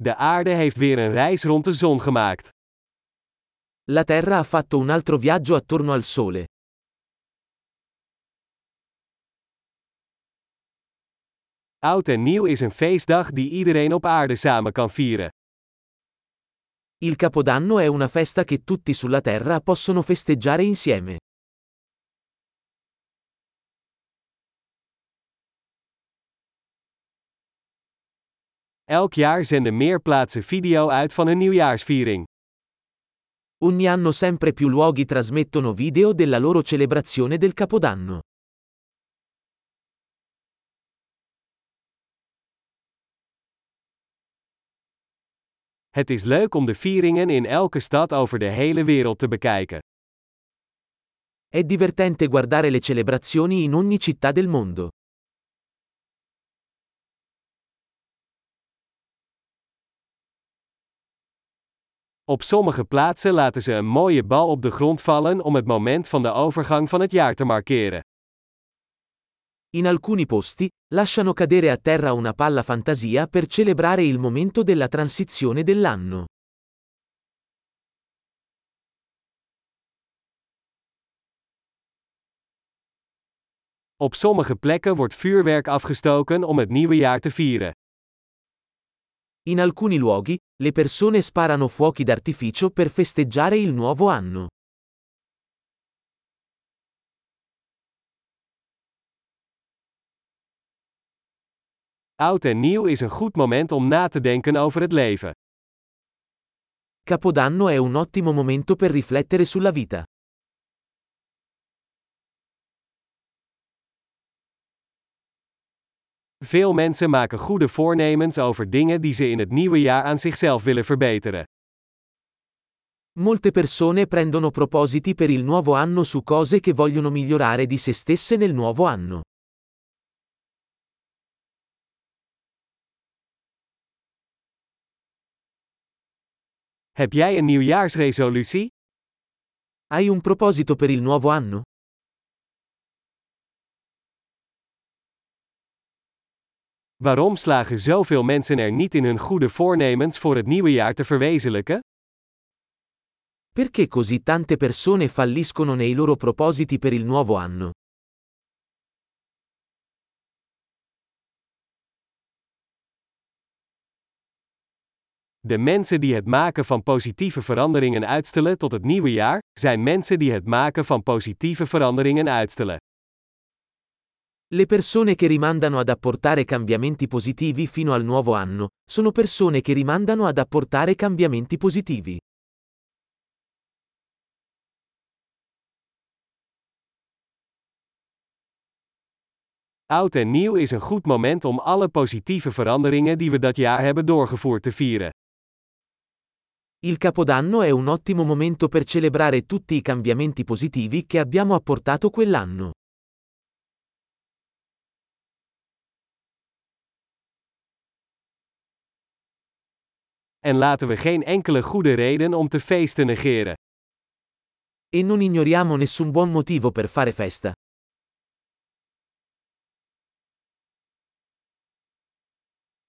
De aarde heeft weer een reis rond de zon gemaakt. La Terra ha fatto un altro viaggio attorno al Sole. Oud en nieuw is een feestdag die iedereen op aarde samen kan vieren. Il Capodanno è una festa che tutti sulla Terra possono festeggiare insieme. Elk jaar zenden meer plaatsen video uit van hun nieuwjaarsviering. Ogni anno sempre più luoghi trasmettono video della loro celebrazione del Capodanno. Het is leuk om de vieringen in elke stad over de hele wereld te bekijken. È divertente guardare le celebrazioni in ogni città del mondo. Op sommige plaatsen laten ze een mooie bal op de grond vallen om het moment van de overgang van het jaar te markeren. In alcuni posti, lasciano cadere a terra una palla fantasia per celebrare il momento della transizione dell'anno. Op sommige plekken wordt vuurwerk afgestoken om het nieuwe jaar te vieren. In alcuni luoghi, le persone sparano fuochi d'artificio per festeggiare il nuovo anno. Oud en nieuw is een goed moment om na te denken over het leven. Capodanno è un ottimo momento per riflettere sulla vita. Veel mensen maken goede voornemens over dingen die ze in het nieuwe jaar aan zichzelf willen verbeteren. Molte persone prendono propositi per il nuovo anno su cose che vogliono migliorare di se stesse nel nuovo anno. Heb jij een nieuwjaarsresolutie? Hai un proposito per il nuovo anno? Waarom slagen zoveel mensen er niet in hun goede voornemens voor het nieuwe jaar te verwezenlijken? Perché così tante persone falliscono nei loro propositi per il nuovo anno? De mensen die het maken van positieve veranderingen uitstellen tot het nieuwe jaar, zijn mensen die het maken van positieve veranderingen uitstellen. Le persone che rimandano ad apportare cambiamenti positivi fino al nuovo anno, sono persone che rimandano ad apportare cambiamenti positivi. Oud en nieuw is een goed moment om alle positieve veranderingen die we dat jaar hebben doorgevoerd te vieren. Il Capodanno è un ottimo momento per celebrare tutti i cambiamenti positivi che abbiamo apportato quell'anno. En laten we geen enkele goede reden om te feesten negeren. E non ignoriamo nessun buon motivo per fare festa.